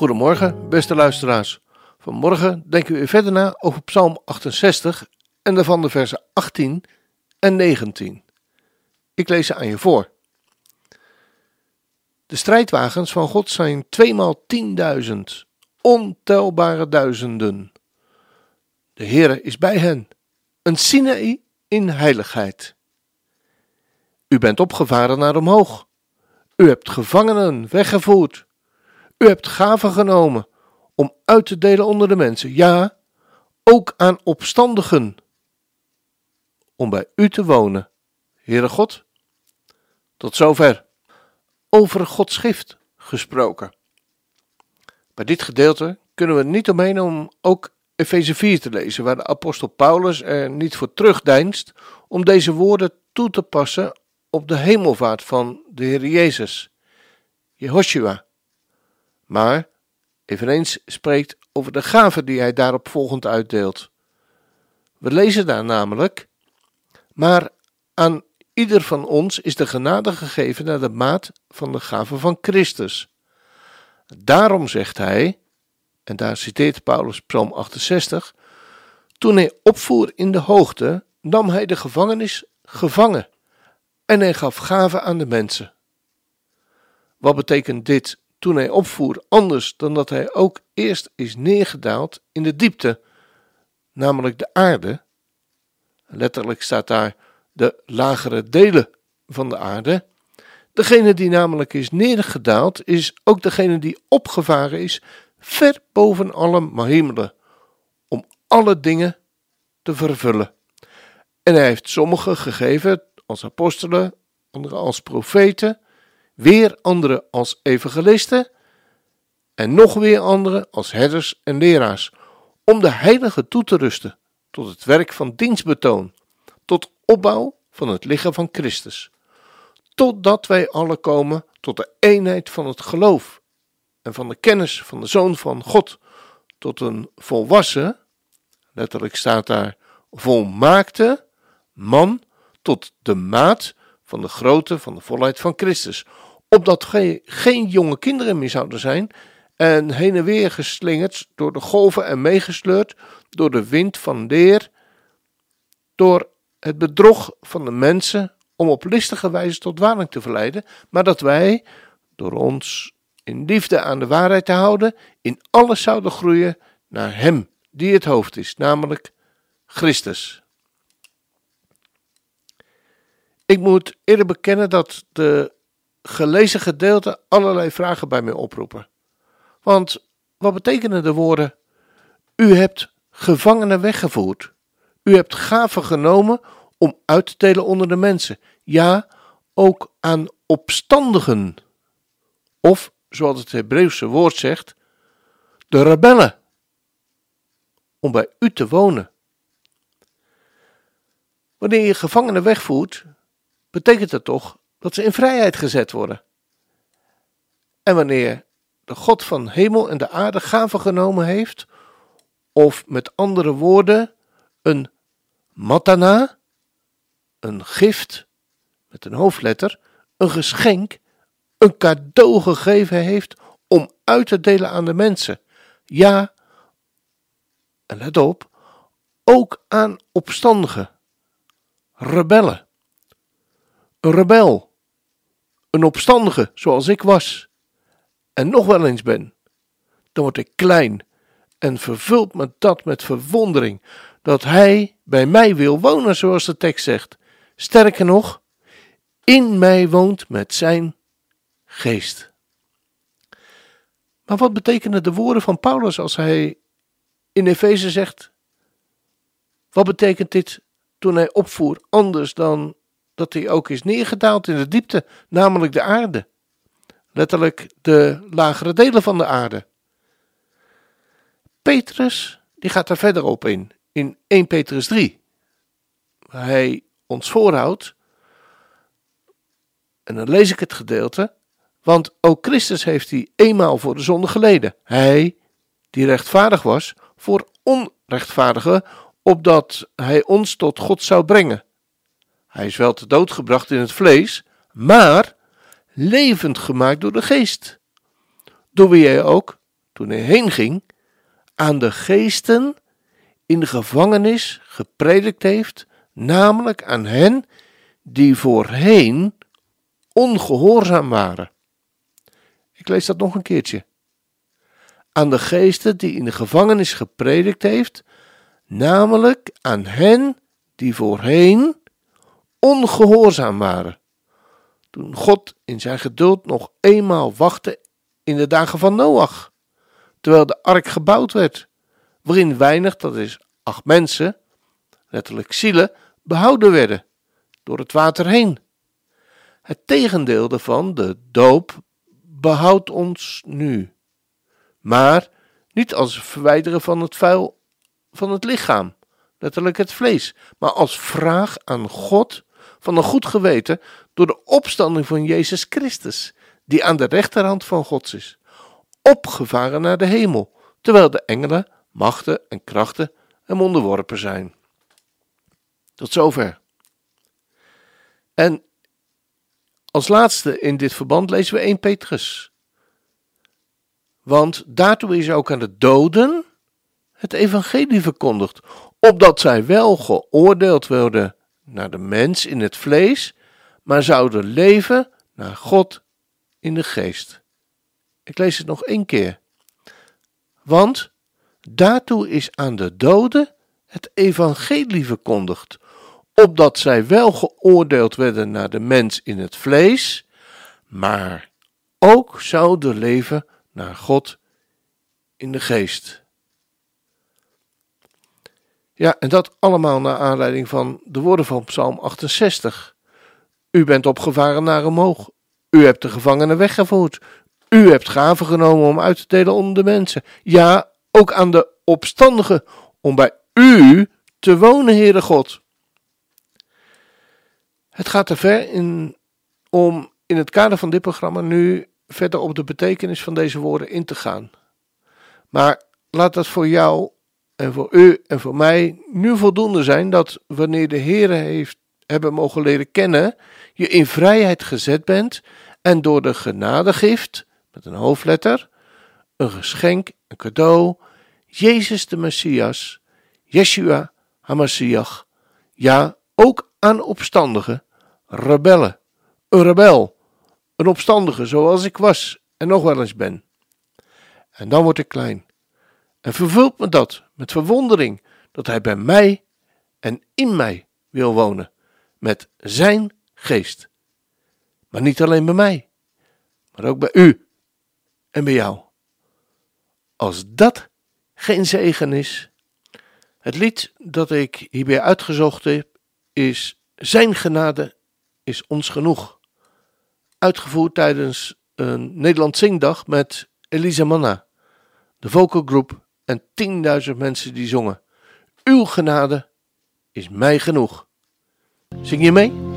Goedemorgen, beste luisteraars. Vanmorgen denken we verder na over Psalm 68 en daarvan de versen 18 en 19. Ik lees ze aan je voor. De strijdwagens van God zijn tweemaal tienduizend, ontelbare duizenden. De Heere is bij hen, een Sinaï in heiligheid. U bent opgevaren naar omhoog. U hebt gevangenen weggevoerd. U hebt gaven genomen om uit te delen onder de mensen. Ja, ook aan opstandigen. Om bij u te wonen, Heere God. Tot zover. Over Gods schrift gesproken. Bij dit gedeelte kunnen we niet omheen om ook Efeze 4 te lezen, waar de apostel Paulus er niet voor terugdeinst om deze woorden toe te passen op de hemelvaart van de Heer Jezus, Jehoshua. Maar eveneens spreekt over de gaven die hij daarop volgend uitdeelt. We lezen daar namelijk, maar aan ieder van ons is de genade gegeven naar de maat van de gave van Christus. Daarom zegt hij, en daar citeert Paulus Psalm 68, toen hij opvoer in de hoogte, nam hij de gevangenis gevangen en hij gaf gaven aan de mensen. Wat betekent dit toen hij opvoer anders dan dat hij ook eerst is neergedaald in de diepte, namelijk de aarde? Letterlijk staat daar de lagere delen van de aarde. Degene die namelijk is neergedaald, is ook degene die opgevaren is ver boven alle mahemelen, om alle dingen te vervullen. En hij heeft sommigen gegeven als apostelen, anderen als profeten, weer anderen als evangelisten en nog weer anderen als herders en leraars, om de heiligen toe te rusten tot het werk van dienstbetoon, tot opbouw van het lichaam van Christus, totdat wij alle komen tot de eenheid van het geloof en van de kennis van de Zoon van God, tot een volwassen, letterlijk staat daar volmaakte man, tot de maat van de grootte van de volheid van Christus, opdat gij geen jonge kinderen meer zouden zijn en heen en weer geslingerd door de golven en meegesleurd door de wind van leer, door het bedrog van de mensen om op listige wijze tot dwaling te verleiden, maar dat wij, door ons in liefde aan de waarheid te houden, in alles zouden groeien naar Hem die het hoofd is, namelijk Christus. Ik moet eerder bekennen dat de gelezen gedeelten allerlei vragen bij mij oproepen. Want wat betekenen de woorden: U hebt gevangenen weggevoerd, u hebt gaven genomen om uit te delen onder de mensen, ja, ook aan opstandigen. Of, zoals het Hebreeuwse woord zegt, de rebellen, om bij u te wonen. Wanneer je gevangenen wegvoert, betekent dat toch dat ze in vrijheid gezet worden. En wanneer de God van hemel en de aarde gaven genomen heeft, of met andere woorden, een matana, een gift met een hoofdletter, een geschenk, een cadeau gegeven heeft om uit te delen aan de mensen. Ja, en let op, ook aan opstandigen, rebellen. Een rebel, een opstandige zoals ik was en nog wel eens ben, dan word ik klein en vervult me dat met verwondering dat hij bij mij wil wonen, zoals de tekst zegt. Sterker nog, in mij woont met zijn geest. Maar wat betekenen de woorden van Paulus als hij in Efeze zegt: Wat betekent dit toen hij opvoer anders dan dat hij ook is neergedaald in de diepte, namelijk de aarde? letterlijk de lagere delen van de aarde. Petrus, die gaat er verder op in, in 1 Petrus 3. Waar hij ons voorhoudt, en dan lees ik het gedeelte, want ook Christus heeft hij eenmaal voor de zonde geleden. Hij, die rechtvaardig was, voor onrechtvaardigen, opdat hij ons tot God zou brengen. Hij is wel te dood gebracht in het vlees, maar levend gemaakt door de geest. Door wie hij ook, toen hij heen ging, aan de geesten in de gevangenis gepredikt heeft, namelijk aan hen die voorheen ongehoorzaam waren. Ik lees dat nog een keertje. Aan de geesten die in de gevangenis gepredikt heeft, namelijk aan hen die voorheen ongehoorzaam waren. Toen God in zijn geduld nog eenmaal wachtte in de dagen van Noach, terwijl de ark gebouwd werd, waarin weinig, dat is acht mensen, letterlijk zielen, behouden werden door het water heen. Het tegendeel daarvan, de doop, behoudt ons nu. Maar niet als verwijderen van het vuil van het lichaam, letterlijk het vlees, maar als vraag aan God van een goed geweten door de opstanding van Jezus Christus, die aan de rechterhand van God is, opgevaren naar de hemel, terwijl de engelen, machten en krachten hem onderworpen zijn. Tot zover. En als laatste in dit verband lezen we 1 Petrus. Want daartoe is ook aan de doden het evangelie verkondigd, opdat zij wel geoordeeld worden naar de mens in het vlees, maar zouden leven naar God in de geest. Ik lees het nog één keer. Want daartoe is aan de doden het evangelie verkondigd, opdat zij wel geoordeeld werden naar de mens in het vlees, maar ook zouden leven naar God in de geest. Ja, en dat allemaal naar aanleiding van de woorden van Psalm 68. U bent opgevaren naar omhoog. U hebt de gevangenen weggevoerd. U hebt gaven genomen om uit te delen onder de mensen. Ja, ook aan de opstandigen, om bij u te wonen, Heere God. Het gaat te ver in, om in het kader van dit programma nu verder op de betekenis van deze woorden in te gaan. Maar laat dat voor jou en voor u en voor mij nu voldoende zijn dat wanneer de Heer heeft hebben mogen leren kennen, je in vrijheid gezet bent en door de genadegift, met een hoofdletter, een geschenk, een cadeau, Jezus de Messias, Yeshua HaMashiach, ja, ook aan opstandigen, rebellen, een rebel, een opstandige zoals ik was en nog wel eens ben. En dan word ik klein. En vervult me dat met verwondering dat Hij bij mij en in mij wil wonen, met Zijn geest. Maar niet alleen bij mij, maar ook bij u en bij jou. Als dat geen zegen is, het lied dat ik hierbij uitgezocht heb, is Zijn genade is ons genoeg. Uitgevoerd tijdens een Nederland Zingdag met Elisa Manna, de vocalgroep en 10.000 mensen die zongen. Uw genade is mij genoeg. Zing je mee?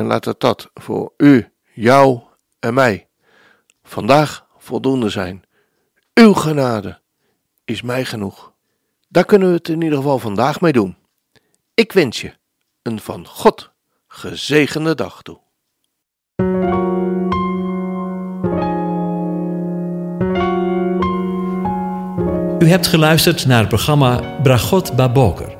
En laat het dat voor u, jou en mij vandaag voldoende zijn. Uw genade is mij genoeg. Daar kunnen we het in ieder geval vandaag mee doen. Ik wens je een van God gezegende dag toe. U hebt geluisterd naar het programma Bragot Baboker.